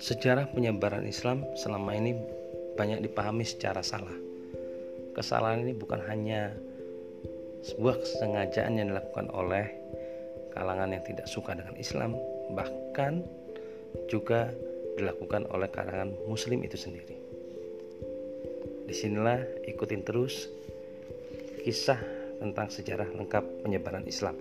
Sejarah penyebaran Islam selama ini banyak dipahami secara salah. Kesalahan ini bukan hanya sebuah kesengajaan yang dilakukan oleh kalangan yang tidak suka dengan Islam, bahkan juga dilakukan oleh kalangan Muslim itu sendiri. Di sinilah ikutin terus kisah tentang sejarah lengkap penyebaran Islam.